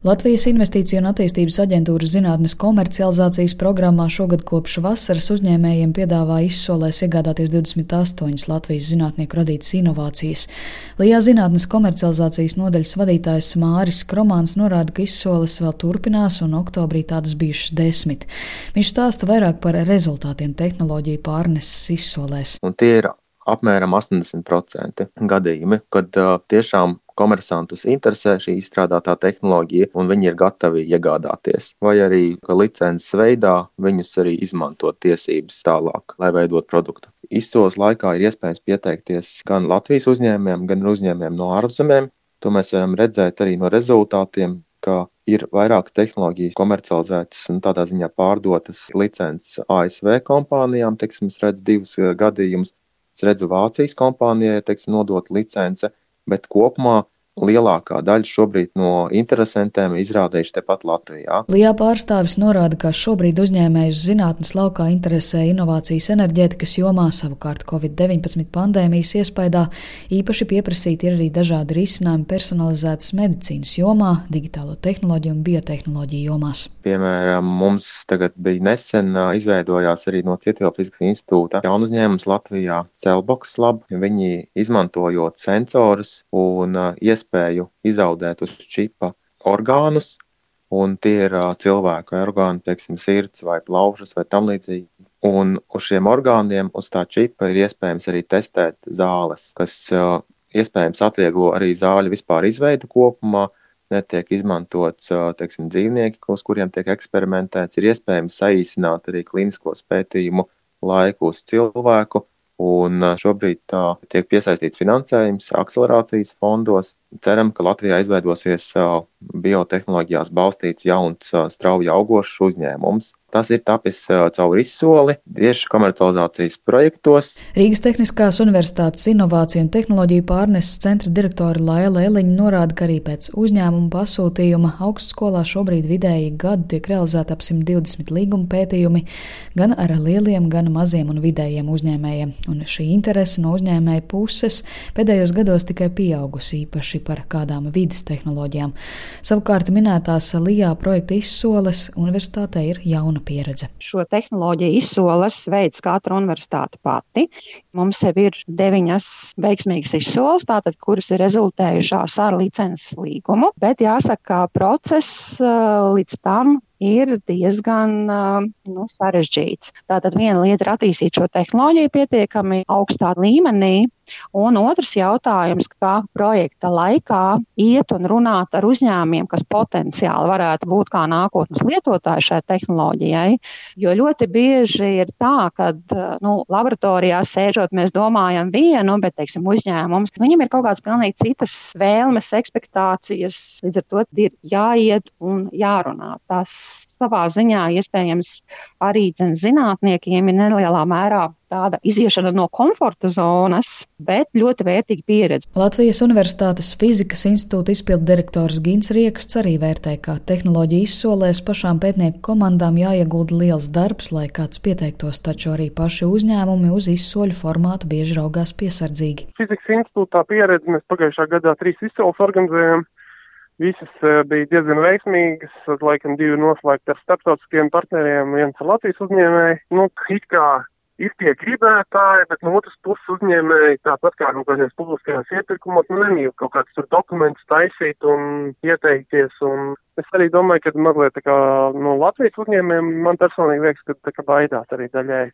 Latvijas Investīciju un attīstības aģentūras zinātnes komercializācijas programmā šogad kopš vasaras uzņēmējiem piedāvā izsolēs iegādāties 28 Latvijas zinātnieku radītas inovācijas. Lijā zinātnes komercializācijas nodaļas vadītājs Māris Kromāns norāda, ka izsoles vēl turpinās un oktobrī tādas bijušas desmit. Viņš stāsta vairāk par rezultātiem tehnoloģiju pārneses izsolēs. Un tie ir apmēram 80% gadījumi, kad uh, tiešām komersantus interesē šī izstrādātā tehnoloģija, un viņi ir gatavi iegādāties. Vai arī licences veidā viņus arī izmantot tiesības tālāk, lai veidot produktu. Izsoles laikā ir iespējams pieteikties gan Latvijas uzņēmējiem, gan uzņēmējiem no ārzemēm. To mēs varam redzēt arī no rezultātiem, ka ir vairākas tehnoloģijas komercializētas un tādā ziņā pārdotas licences ASV kompānijām. Teiksim, es redzu divus gadījumus. Es redzu Vācijas kompānijai, teiksim, nodot licence bet kopumā lielākā daļa šobrīd no interesantiem izrādījuši tepat Latvijā. Lijā pārstāvis norāda, ka šobrīd uzņēmējus zinātnes laukā interesē inovācijas enerģētikas jomā, savukārt Covid-19 pandēmijas iespējā īpaši pieprasīti ir arī dažādi risinājumi personalizētas medicīnas jomā, digitālo tehnoloģiju un biotehnoloģiju jomās. Piemēram, mums tagad bija nesen izveidojās arī no Cietvielu fizikas institūta jaunu uzņēmums Latvijā Cellbox Lab. Viņi izmantojot sensorus un iespējas iespēju izaudēt uz čipa orgānus, un tie ir cilvēku orgāni, teiksim, sirds vai plaušas vai tam līdzīgi. Un uz šiem orgāniem, uz tā čipa ir iespējams arī testēt zāles, kas iespējams atvieglo arī zāļu vispār izveidu kopumā, netiek izmantots, teiksim, dzīvnieki, uz kuriem tiek eksperimentēts, ir iespējams saīsināt arī klinisko pētījumu laiku uz cilvēku, un šobrīd tā tiek piesaistīts finansējums akcelerācijas fondos. Ceram, ka Latvijā izveidosies biotehnoloģijās balstīts jauns, strauji augošs uzņēmums, Tas ir tapis caur izsoli tieši komercializācijas projektos. Rīgas Tehniskās Universitātes Innovāciju un Tehnoloģiju pārneses centra direktore Laila Eliņa norāda, ka arī pēc uzņēmuma pasūtījuma augstskolā šobrīd vidēji gadu tiek realizēta ap 120 līguma pētījumi gan ar lieliem, gan maziem un vidējiem uzņēmējiem. Un šī interese no uzņēmēja puses pēdējos gados tikai pieaugusi īpaši par kādām vidas tehnoloģijām. Savukārt minētās LIA projekta izsoles universitātē ir jauna jauna pieredze. Šo tehnoloģiju izsoles veids katra universitāte pati. Mums jau ir deviņas veiksmīgas izsoles, tātad, kuras ir rezultējušās ar licences līgumu, bet jāsaka, ka process līdz tam ir diezgan nu, sarežģīts. Tātad viena lieta ir attīstīt šo tehnoloģiju pietiekami augstā līmenī, un otrs jautājums, kā projekta laikā iet un runāt ar uzņēmumiem, kas potenciāli varētu būt kā nākotnes lietotāji šai tehnoloģijai. Jo ļoti bieži ir tā, ka nu, laboratorijā sēžot, mēs domājam vienu, bet teiksim, uzņēmums, viņam ir kaut kādas pilnīgi citas vēlmes, expectācijas. Līdz ar to ir jāiet un jārunā. Tas savā ziņā iespējams arī zinātniekiem ir nelielā mērā tāda iziešana no komforta zonas, bet ļoti vērtīga pieredze. Latvijas Universitātes fizikas institūta izpildu direktors Gins Rieksts arī vērtē, ka tehnoloģija izsolēs pašām pētnieku komandām jāiegulda liels darbs, lai kāds pieteiktos, taču arī paši uzņēmumi uz izsoļu formātu bieži raugās piesardzīgi. Fizikas institūtā pieredze mēs pagājušā gadā trīs izsoles organizējām. Visas eh, bija diezgan veiksmīgas, laikam divi noslēgti ar starptautiskiem partneriem, viens ar Latvijas uzņēmēju. Nu, it kā ir tie gribētāji, bet no otras puses uzņēmēji tāpat kā nu, kādās publiskajās iepirkumos, nu, nemīl kaut kādus tur dokumentus taisīt un ieteikties. Un es arī domāju, ka mazliet tā kā no Latvijas uzņēmējiem man personīgi liekas, ka tā kā baidās arī daļai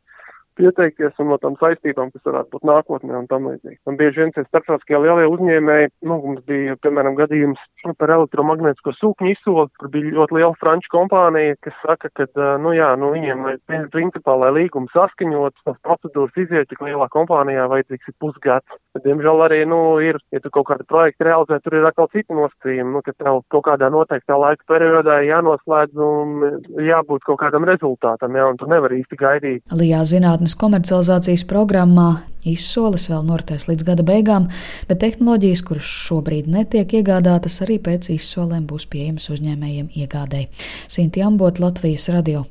pieteikties un no tām saistībām, kas varētu būt nākotnē un tam līdzīgi. Un bieži vien tie starptautiskie lielie uzņēmēji, nu, mums bija, piemēram, gadījums par elektromagnētisko sūkņu izsoli, kur bija ļoti liela franču kompānija, kas saka, ka, nu jā, nu viņiem, lai principā, lai līgumu saskaņot, tās procedūras iziet, tik lielā kompānijā vajadzīgs ir pusgads. Diemžēl arī, nu, ir, ja tu kaut kādu projektu realizē, tur ir atkal citi nosacījumi, nu, ka tev kaut kādā noteiktā laika periodā jānoslēdz un jābūt kaut kādam rezultātam, jā, un tu nevari īsti gaidīt. Lijā zinātne zinātnes komercializācijas programmā izsoles vēl noritēs līdz gada beigām, bet tehnoloģijas, kuras šobrīd netiek iegādātas, arī pēc izsolēm būs pieejamas uzņēmējiem iegādēji. Sinti Ambot, Latvijas radio.